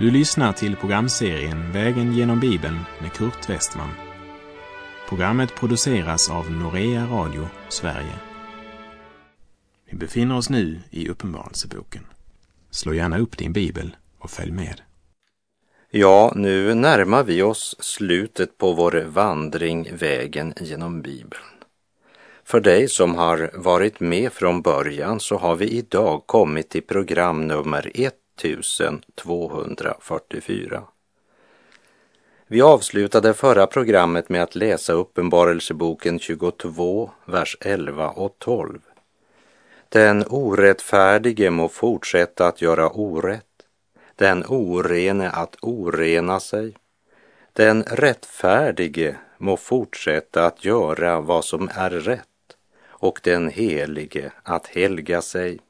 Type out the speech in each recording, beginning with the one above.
Du lyssnar till programserien Vägen genom Bibeln med Kurt Westman. Programmet produceras av Norea Radio Sverige. Vi befinner oss nu i Uppenbarelseboken. Slå gärna upp din bibel och följ med. Ja, nu närmar vi oss slutet på vår vandring vägen genom Bibeln. För dig som har varit med från början så har vi idag kommit till program nummer 1244. Vi avslutade förra programmet med att läsa Uppenbarelseboken 22, vers 11 och 12. Den orättfärdige må fortsätta att göra orätt, den orene att orena sig, den rättfärdige må fortsätta att göra vad som är rätt och den helige att helga sig.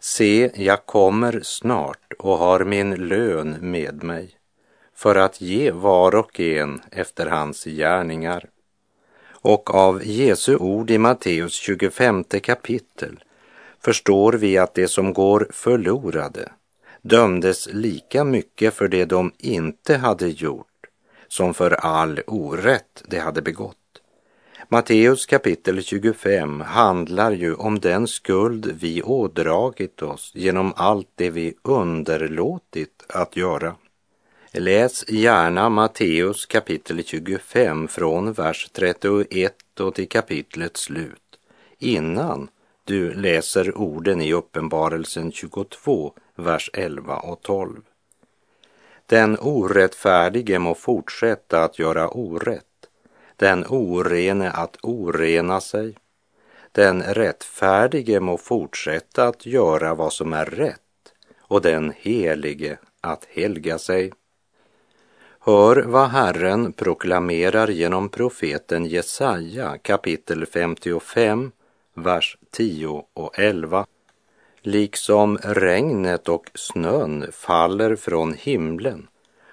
Se, jag kommer snart och har min lön med mig för att ge var och en efter hans gärningar. Och av Jesu ord i Matteus 25 kapitel förstår vi att det som går förlorade dömdes lika mycket för det de inte hade gjort som för all orätt de hade begått. Matteus kapitel 25 handlar ju om den skuld vi ådragit oss genom allt det vi underlåtit att göra. Läs gärna Matteus kapitel 25 från vers 31 och till kapitlets slut innan du läser orden i Uppenbarelsen 22, vers 11 och 12. Den orättfärdige må fortsätta att göra orätt den orene att orena sig. Den rättfärdige må fortsätta att göra vad som är rätt och den helige att helga sig. Hör vad Herren proklamerar genom profeten Jesaja kapitel 55, vers 10 och 11. Liksom regnet och snön faller från himlen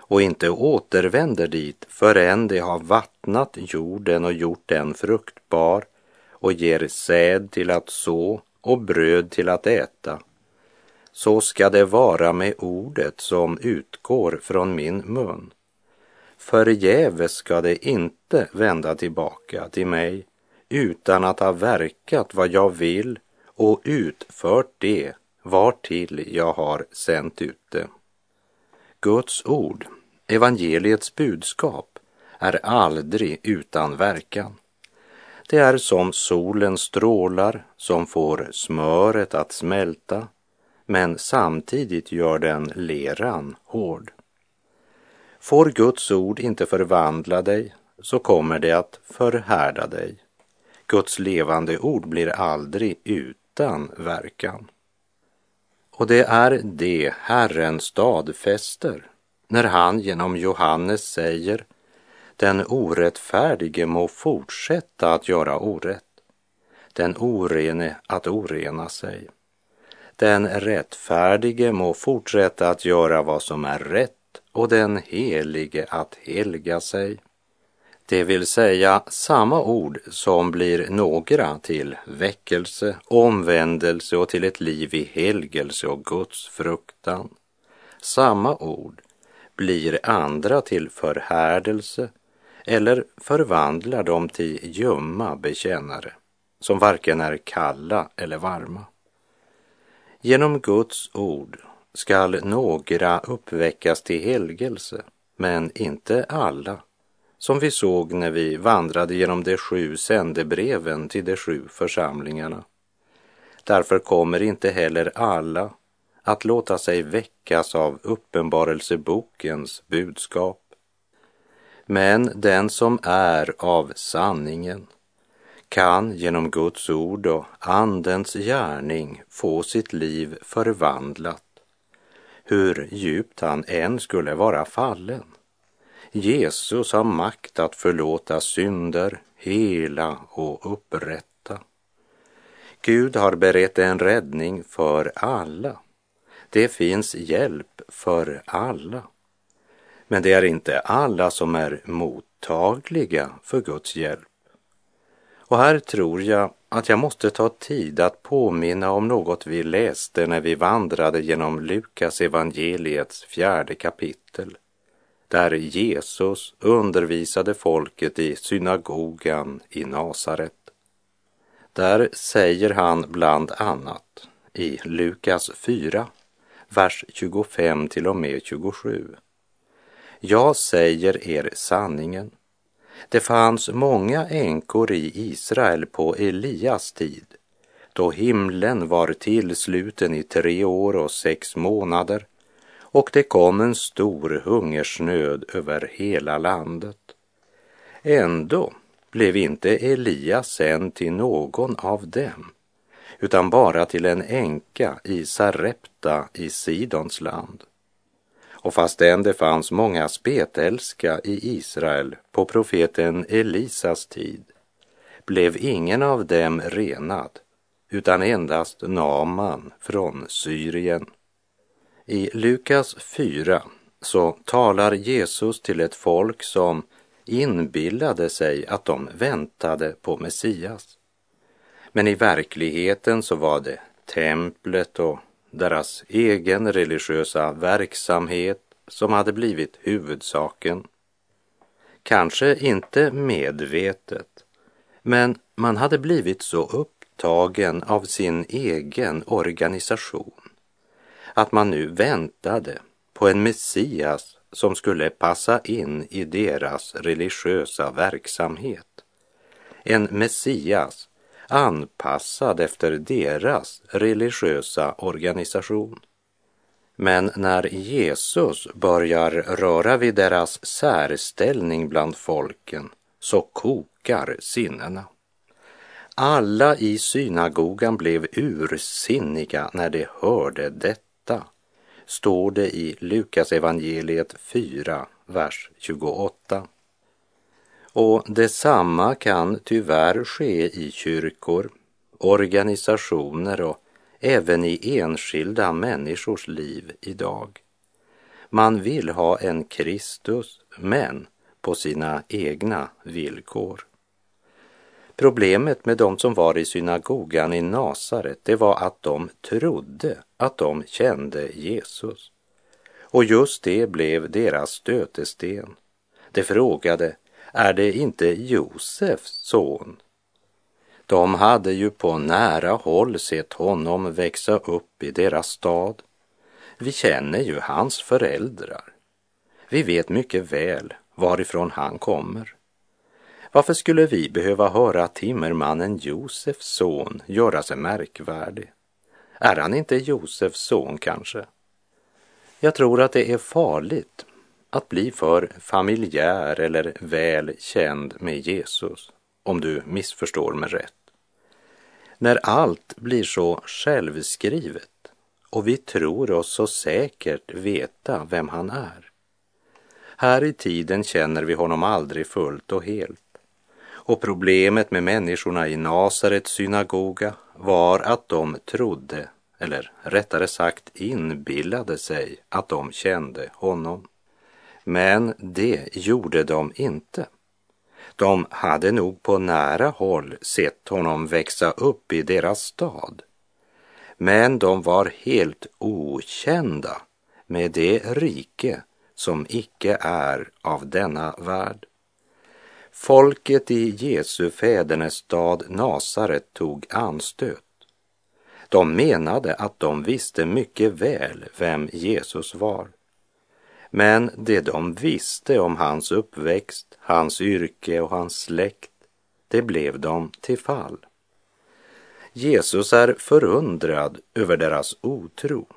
och inte återvänder dit förrän de har vattnat jorden och gjort den fruktbar och ger säd till att så och bröd till att äta. Så ska det vara med ordet som utgår från min mun. Förgäves ska det inte vända tillbaka till mig utan att ha verkat vad jag vill och utfört det vartill jag har sänt ut det. Guds ord, evangeliets budskap, är aldrig utan verkan. Det är som solens strålar som får smöret att smälta, men samtidigt gör den leran hård. Får Guds ord inte förvandla dig så kommer det att förhärda dig. Guds levande ord blir aldrig utan verkan. Och det är det Herren stadfäster när han genom Johannes säger den orättfärdige må fortsätta att göra orätt, den orene att orena sig. Den rättfärdige må fortsätta att göra vad som är rätt och den helige att helga sig. Det vill säga samma ord som blir några till väckelse, omvändelse och till ett liv i helgelse och Guds fruktan. Samma ord blir andra till förhärdelse eller förvandlar dem till ljumma bekännare som varken är kalla eller varma. Genom Guds ord skall några uppväckas till helgelse, men inte alla som vi såg när vi vandrade genom de sju sändebreven till de sju församlingarna. Därför kommer inte heller alla att låta sig väckas av uppenbarelsebokens budskap. Men den som är av sanningen kan genom Guds ord och Andens gärning få sitt liv förvandlat, hur djupt han än skulle vara fallen. Jesus har makt att förlåta synder, hela och upprätta. Gud har berett en räddning för alla. Det finns hjälp för alla. Men det är inte alla som är mottagliga för Guds hjälp. Och här tror jag att jag måste ta tid att påminna om något vi läste när vi vandrade genom Lukas evangeliets fjärde kapitel, där Jesus undervisade folket i synagogan i Nasaret. Där säger han bland annat i Lukas 4, vers 25 till och med 27. Jag säger er sanningen. Det fanns många änkor i Israel på Elias tid, då himlen var tillsluten i tre år och sex månader och det kom en stor hungersnöd över hela landet. Ändå blev inte Elias sänd till någon av dem, utan bara till en änka i Sarepta i Sidons land. Och fastän det fanns många spetälska i Israel på profeten Elisas tid blev ingen av dem renad, utan endast Naman från Syrien. I Lukas 4 så talar Jesus till ett folk som inbillade sig att de väntade på Messias. Men i verkligheten så var det templet och deras egen religiösa verksamhet som hade blivit huvudsaken. Kanske inte medvetet, men man hade blivit så upptagen av sin egen organisation att man nu väntade på en Messias som skulle passa in i deras religiösa verksamhet. En Messias anpassad efter deras religiösa organisation. Men när Jesus börjar röra vid deras särställning bland folken så kokar sinnena. Alla i synagogan blev ursinniga när de hörde detta, står det i Lukas evangeliet 4, vers 28. Och detsamma kan tyvärr ske i kyrkor, organisationer och även i enskilda människors liv idag. Man vill ha en Kristus, men på sina egna villkor. Problemet med de som var i synagogan i Nasaret, det var att de trodde att de kände Jesus. Och just det blev deras stötesten. De frågade, är det inte Josefs son? De hade ju på nära håll sett honom växa upp i deras stad. Vi känner ju hans föräldrar. Vi vet mycket väl varifrån han kommer. Varför skulle vi behöva höra timmermannen Josefs son göra sig märkvärdig? Är han inte Josefs son kanske? Jag tror att det är farligt att bli för familjär eller väl känd med Jesus, om du missförstår mig rätt. När allt blir så självskrivet och vi tror oss så säkert veta vem han är. Här i tiden känner vi honom aldrig fullt och helt. Och problemet med människorna i Nasarets synagoga var att de trodde, eller rättare sagt inbillade sig att de kände honom. Men det gjorde de inte. De hade nog på nära håll sett honom växa upp i deras stad. Men de var helt okända med det rike som icke är av denna värld. Folket i Jesu fädernestad Nasaret tog anstöt. De menade att de visste mycket väl vem Jesus var. Men det de visste om hans uppväxt, hans yrke och hans släkt, det blev dem till fall. Jesus är förundrad över deras otro.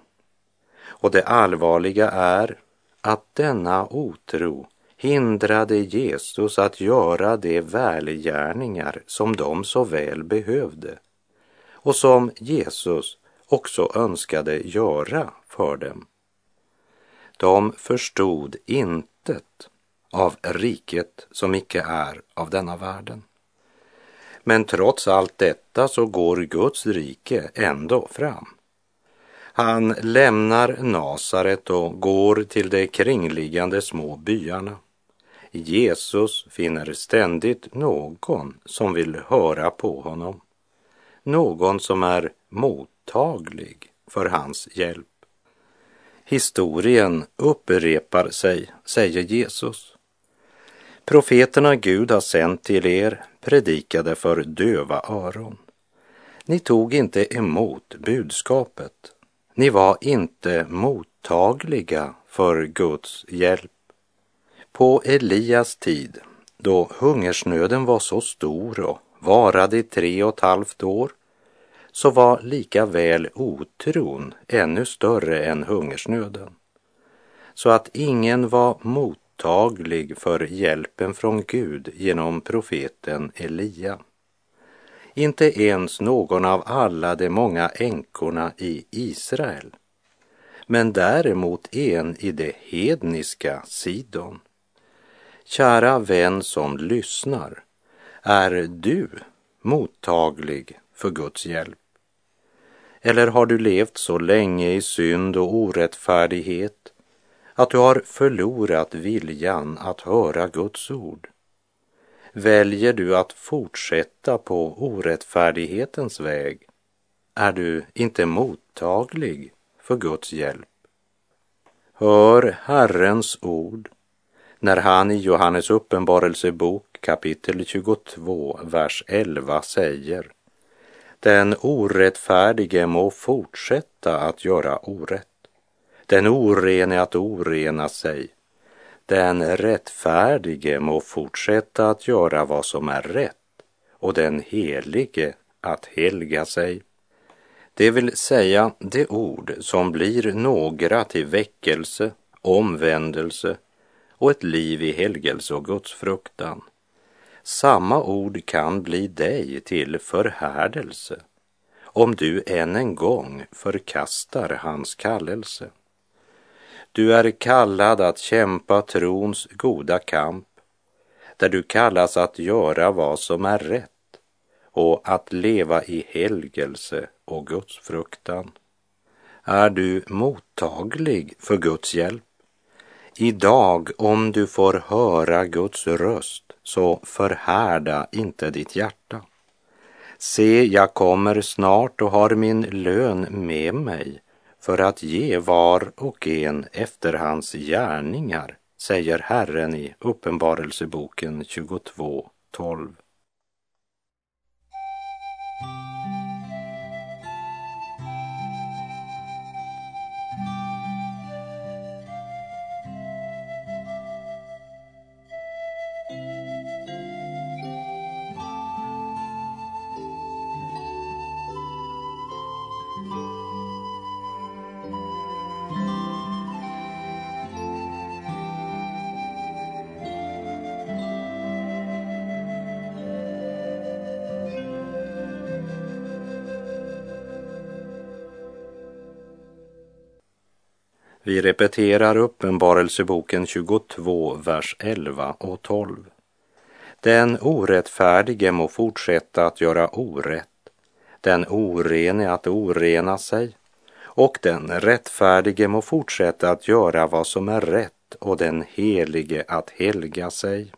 Och det allvarliga är att denna otro hindrade Jesus att göra de välgärningar som de så väl behövde och som Jesus också önskade göra för dem. De förstod intet av riket som icke är av denna världen. Men trots allt detta så går Guds rike ändå fram. Han lämnar Nasaret och går till de kringliggande små byarna Jesus finner ständigt någon som vill höra på honom. Någon som är mottaglig för hans hjälp. Historien upprepar sig, säger Jesus. Profeterna Gud har sänt till er predikade för döva öron. Ni tog inte emot budskapet. Ni var inte mottagliga för Guds hjälp. På Elias tid, då hungersnöden var så stor och varade i tre och ett halvt år, så var lika väl otron ännu större än hungersnöden. Så att ingen var mottaglig för hjälpen från Gud genom profeten Elia. Inte ens någon av alla de många änkorna i Israel, men däremot en i det hedniska Sidon. Kära vän som lyssnar, är du mottaglig för Guds hjälp? Eller har du levt så länge i synd och orättfärdighet att du har förlorat viljan att höra Guds ord? Väljer du att fortsätta på orättfärdighetens väg är du inte mottaglig för Guds hjälp. Hör Herrens ord när han i Johannes uppenbarelsebok kapitel 22, vers 11 säger den orättfärdige må fortsätta att göra orätt. Den orene att orena sig. Den rättfärdige må fortsätta att göra vad som är rätt och den helige att helga sig. Det vill säga det ord som blir några till väckelse, omvändelse och ett liv i helgelse och gudsfruktan. Samma ord kan bli dig till förhärdelse om du än en gång förkastar hans kallelse. Du är kallad att kämpa trons goda kamp, där du kallas att göra vad som är rätt och att leva i helgelse och gudsfruktan. Är du mottaglig för Guds hjälp? Idag, om du får höra Guds röst, så förhärda inte ditt hjärta. Se, jag kommer snart och har min lön med mig för att ge var och en efter hans gärningar, säger Herren i Uppenbarelseboken 22.12. Vi repeterar Uppenbarelseboken 22, vers 11 och 12. Den orättfärdige må fortsätta att göra orätt, den orene att orena sig och den rättfärdige må fortsätta att göra vad som är rätt och den helige att helga sig.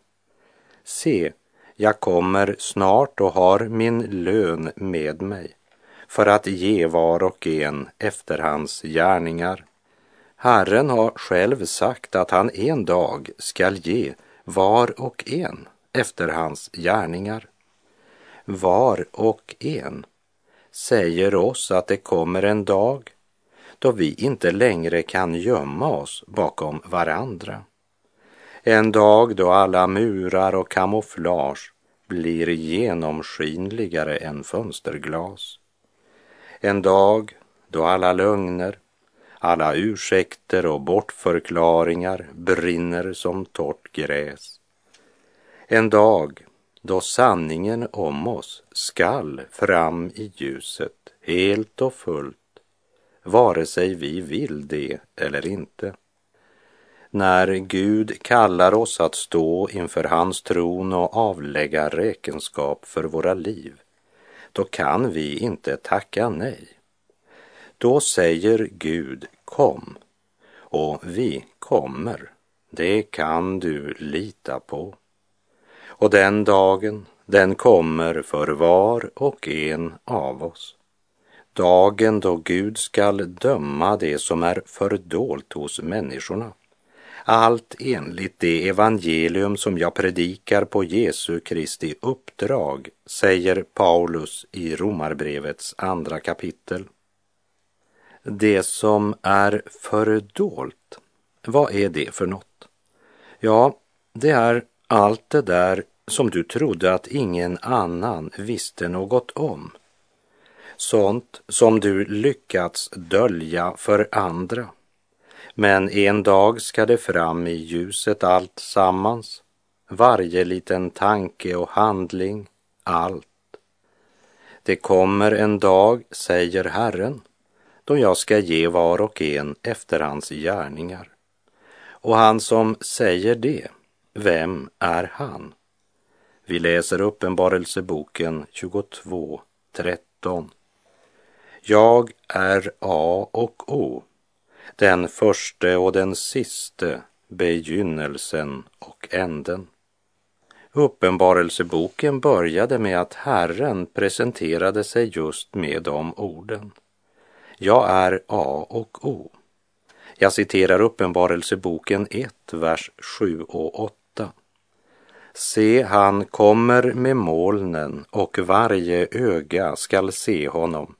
Se, jag kommer snart och har min lön med mig för att ge var och en efter hans gärningar. Herren har själv sagt att han en dag skall ge var och en efter hans gärningar. Var och en säger oss att det kommer en dag då vi inte längre kan gömma oss bakom varandra. En dag då alla murar och kamouflage blir genomskinligare än fönsterglas. En dag då alla lögner, alla ursäkter och bortförklaringar brinner som torrt gräs. En dag då sanningen om oss skall fram i ljuset helt och fullt, vare sig vi vill det eller inte. När Gud kallar oss att stå inför hans tron och avlägga räkenskap för våra liv, då kan vi inte tacka nej. Då säger Gud kom och vi kommer det kan du lita på. Och den dagen, den kommer för var och en av oss. Dagen då Gud skall döma det som är fördolt hos människorna. Allt enligt det evangelium som jag predikar på Jesu Kristi uppdrag, säger Paulus i Romarbrevets andra kapitel. Det som är fördolt, vad är det för något? Ja, det är allt det där som du trodde att ingen annan visste något om. Sånt som du lyckats dölja för andra. Men en dag ska det fram i ljuset allt sammans, varje liten tanke och handling, allt. Det kommer en dag, säger Herren, som jag ska ge var och en efter hans gärningar. Och han som säger det, vem är han? Vi läser Uppenbarelseboken 22, 13. Jag är A och O, den förste och den siste, begynnelsen och änden. Uppenbarelseboken började med att Herren presenterade sig just med de orden. Jag är A och O. Jag citerar Uppenbarelseboken 1, vers 7 och 8. Se, han kommer med molnen och varje öga skall se honom,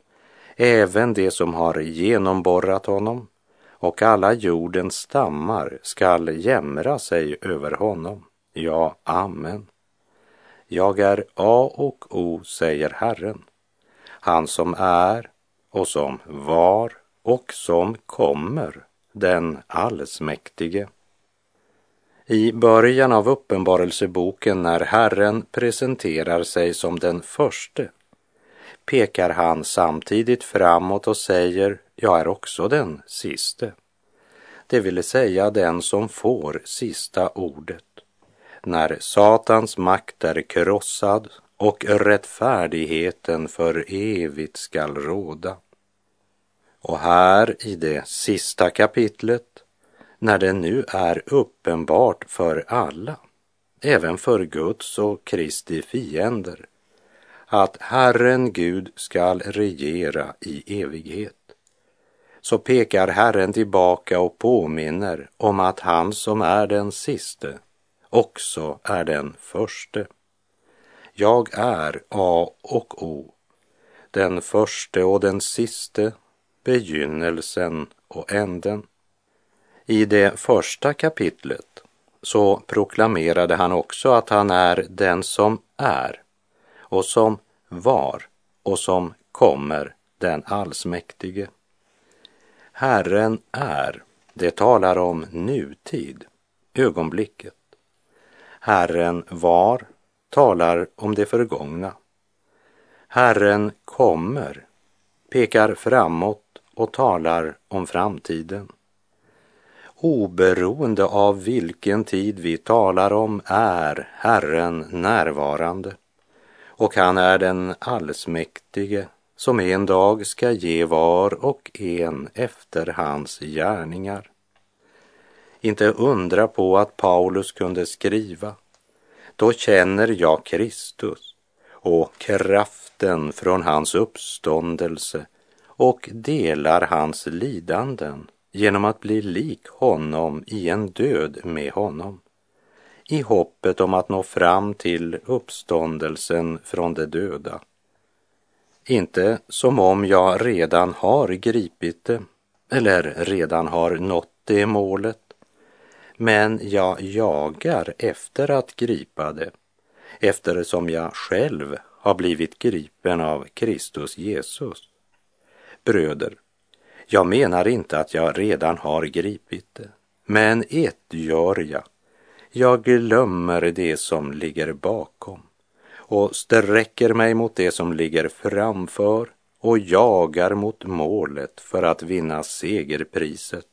även det som har genomborrat honom, och alla jordens stammar skall jämra sig över honom. Ja, amen. Jag är A och O, säger Herren, han som är och som var och som kommer, den allsmäktige. I början av Uppenbarelseboken när Herren presenterar sig som den förste pekar han samtidigt framåt och säger, jag är också den siste. Det vill säga den som får sista ordet. När Satans makt är krossad och rättfärdigheten för evigt skall råda. Och här i det sista kapitlet, när det nu är uppenbart för alla, även för Guds och Kristi fiender, att Herren Gud skall regera i evighet, så pekar Herren tillbaka och påminner om att han som är den siste också är den förste. Jag är A och O, den förste och den siste, begynnelsen och änden. I det första kapitlet så proklamerade han också att han är den som är och som var och som kommer, den allsmäktige. Herren är, det talar om nutid, ögonblicket. Herren var talar om det förgångna. Herren kommer pekar framåt och talar om framtiden. Oberoende av vilken tid vi talar om är Herren närvarande och han är den allsmäktige som en dag ska ge var och en efter hans gärningar. Inte undra på att Paulus kunde skriva då känner jag Kristus och kraften från hans uppståndelse och delar hans lidanden genom att bli lik honom i en död med honom i hoppet om att nå fram till uppståndelsen från de döda. Inte som om jag redan har gripit det eller redan har nått det målet men jag jagar efter att gripa det eftersom jag själv har blivit gripen av Kristus Jesus. Bröder, jag menar inte att jag redan har gripit det, men ett gör jag. Jag glömmer det som ligger bakom och sträcker mig mot det som ligger framför och jagar mot målet för att vinna segerpriset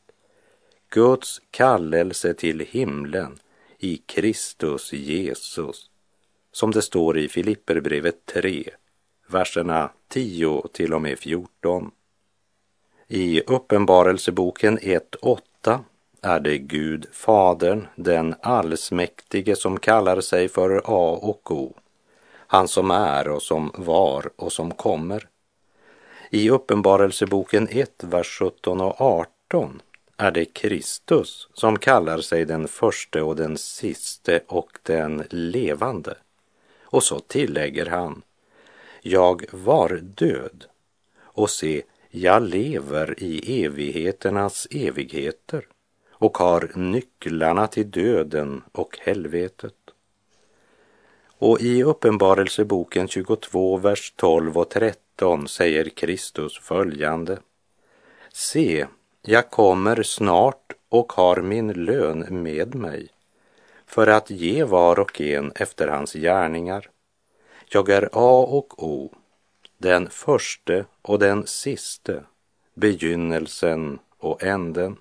Guds kallelse till himlen i Kristus Jesus, som det står i Filipperbrevet 3, verserna 10 till och med 14. I Uppenbarelseboken 1.8 är det Gud Fadern, den allsmäktige som kallar sig för A och O, han som är och som var och som kommer. I Uppenbarelseboken 1, vers 17 och 18 är det Kristus som kallar sig den första och den siste och den levande. Och så tillägger han, jag var död och se, jag lever i evigheternas evigheter och har nycklarna till döden och helvetet. Och i Uppenbarelseboken 22, vers 12 och 13 säger Kristus följande. Se, jag kommer snart och har min lön med mig för att ge var och en efter hans gärningar. Jag är A och O, den förste och den siste, begynnelsen och änden.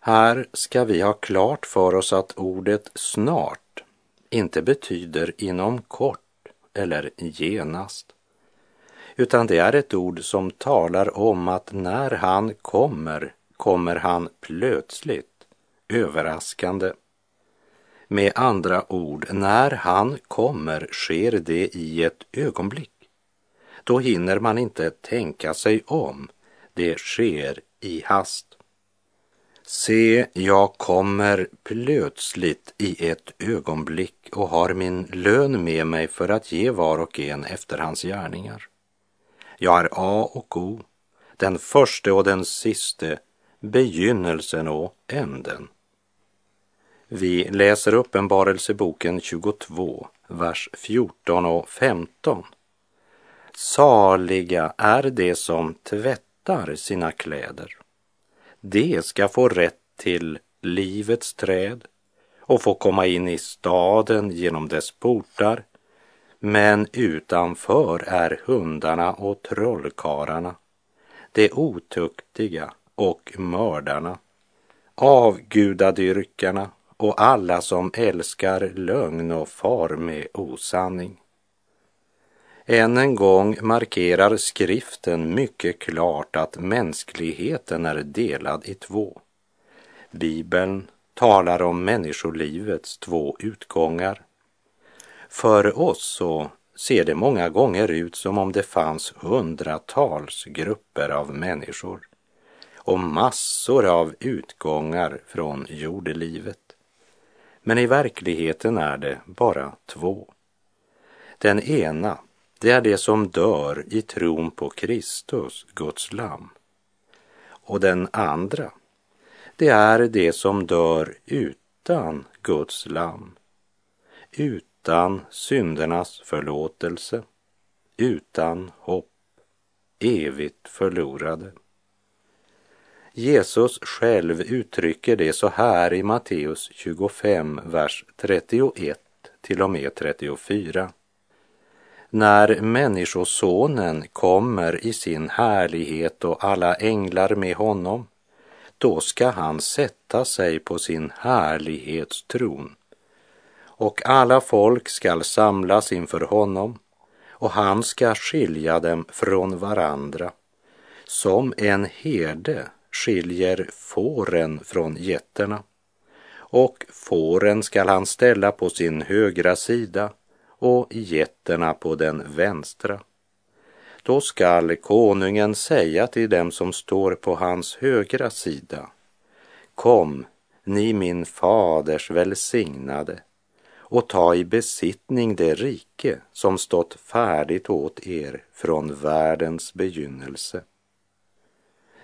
Här ska vi ha klart för oss att ordet snart inte betyder inom kort eller genast, utan det är ett ord som talar om att när han kommer, kommer han plötsligt, överraskande. Med andra ord, när han kommer sker det i ett ögonblick. Då hinner man inte tänka sig om. Det sker i hast. Se, jag kommer plötsligt i ett ögonblick och har min lön med mig för att ge var och en efter hans gärningar. Jag är A och O, den första och den siste, begynnelsen och änden. Vi läser Uppenbarelseboken 22, vers 14 och 15. Saliga är de som tvättar sina kläder. De ska få rätt till livets träd och få komma in i staden genom dess portar. Men utanför är hundarna och trollkarlarna, de otuktiga och mördarna, avgudadyrkarna och alla som älskar lögn och far med osanning. Än en gång markerar skriften mycket klart att mänskligheten är delad i två. Bibeln talar om människolivets två utgångar. För oss så ser det många gånger ut som om det fanns hundratals grupper av människor och massor av utgångar från jordelivet. Men i verkligheten är det bara två. Den ena det är det som dör i tron på Kristus, Guds lam. Och den andra, det är det som dör utan Guds lam. Utan utan syndernas förlåtelse, utan hopp, evigt förlorade. Jesus själv uttrycker det så här i Matteus 25, vers 31 till och med 34 när Människosonen kommer i sin härlighet och alla änglar med honom, då ska han sätta sig på sin härlighetstron och alla folk skall samlas inför honom och han ska skilja dem från varandra som en herde skiljer fåren från getterna och fåren skall han ställa på sin högra sida och getterna på den vänstra. Då skall konungen säga till dem som står på hans högra sida. Kom, ni min faders välsignade och ta i besittning det rike som stått färdigt åt er från världens begynnelse.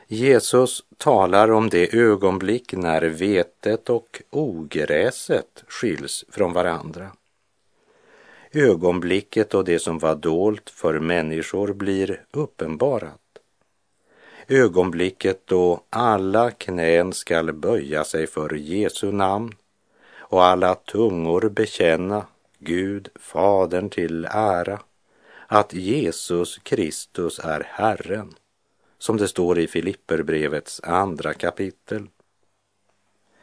Jesus talar om det ögonblick när vetet och ogräset skiljs från varandra ögonblicket och det som var dolt för människor blir uppenbarat. Ögonblicket då alla knän skall böja sig för Jesu namn och alla tungor bekänna Gud, Fadern till ära, att Jesus Kristus är Herren, som det står i Filipperbrevets andra kapitel.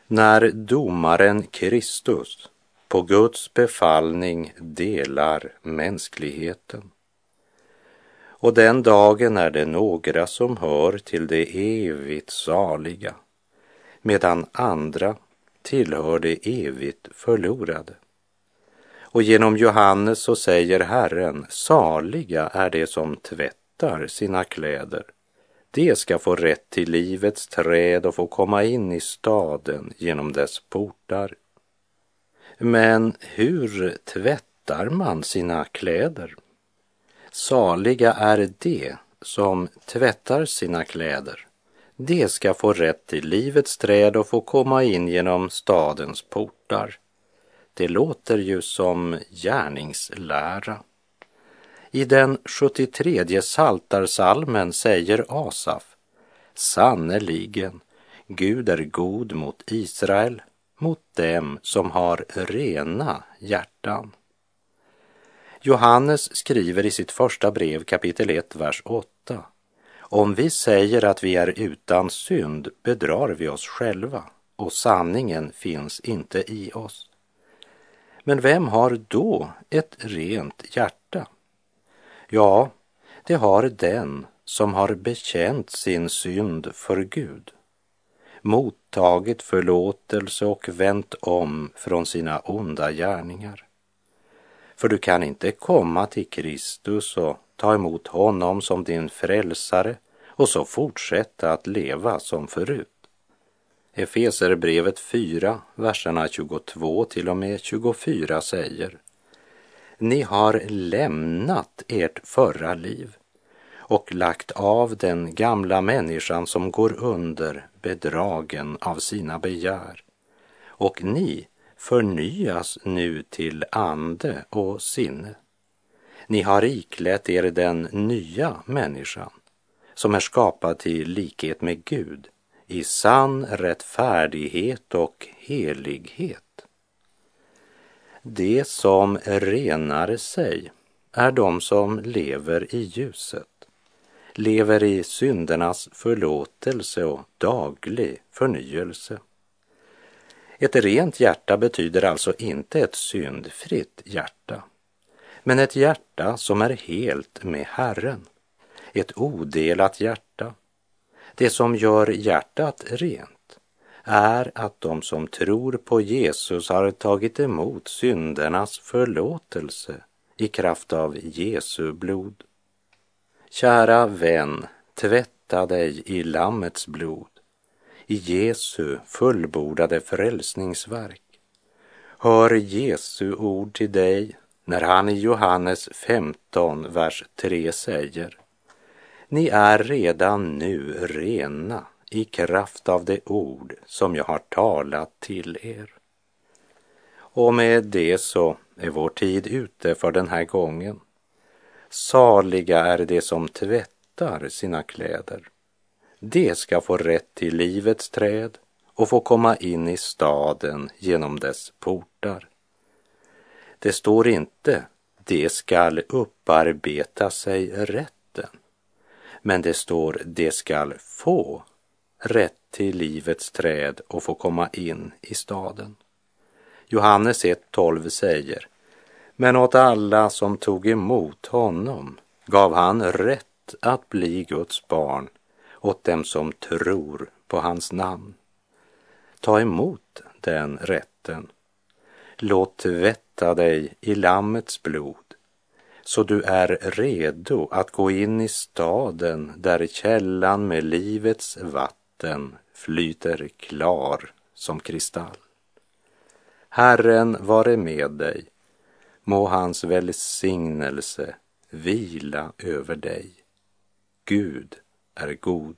När domaren Kristus på Guds befallning delar mänskligheten. Och den dagen är det några som hör till det evigt saliga, medan andra tillhör det evigt förlorade. Och genom Johannes så säger Herren, saliga är de som tvättar sina kläder. De ska få rätt till livets träd och få komma in i staden genom dess portar. Men hur tvättar man sina kläder? Saliga är de som tvättar sina kläder. De ska få rätt till livets träd och få komma in genom stadens portar. Det låter ju som gärningslära. I den 73 saltarsalmen säger Asaf Sannerligen, Gud är god mot Israel, mot dem som har rena hjärtan. Johannes skriver i sitt första brev kapitel 1, vers 8. Om vi säger att vi är utan synd bedrar vi oss själva och sanningen finns inte i oss. Men vem har då ett rent hjärta? Ja, det har den som har bekänt sin synd för Gud, mottagit förlåtelse och vänt om från sina onda gärningar. För du kan inte komma till Kristus och ta emot honom som din frälsare och så fortsätta att leva som förut. Efeserbrevet 4, verserna 22 till och med 24 säger Ni har lämnat ert förra liv och lagt av den gamla människan som går under bedragen av sina begär. Och ni förnyas nu till ande och sinne. Ni har iklätt er den nya människan som är skapad till likhet med Gud i sann rättfärdighet och helighet. Det som renar sig är de som lever i ljuset, lever i syndernas förlåtelse och daglig förnyelse. Ett rent hjärta betyder alltså inte ett syndfritt hjärta, men ett hjärta som är helt med Herren. Ett odelat hjärta. Det som gör hjärtat rent är att de som tror på Jesus har tagit emot syndernas förlåtelse i kraft av Jesu blod. Kära vän, tvätta dig i Lammets blod i Jesu fullbordade frälsningsverk. Hör Jesu ord till dig när han i Johannes 15, vers 3 säger Ni är redan nu rena i kraft av det ord som jag har talat till er. Och med det så är vår tid ute för den här gången. Saliga är de som tvättar sina kläder de ska få rätt till livets träd och få komma in i staden genom dess portar. Det står inte de skall upparbeta sig rätten, men det står de skall få rätt till livets träd och få komma in i staden. Johannes 1.12 säger, men åt alla som tog emot honom gav han rätt att bli Guds barn åt dem som tror på hans namn. Ta emot den rätten. Låt tvätta dig i Lammets blod så du är redo att gå in i staden där källan med livets vatten flyter klar som kristall. Herren vare med dig. Må hans välsignelse vila över dig. Gud är god.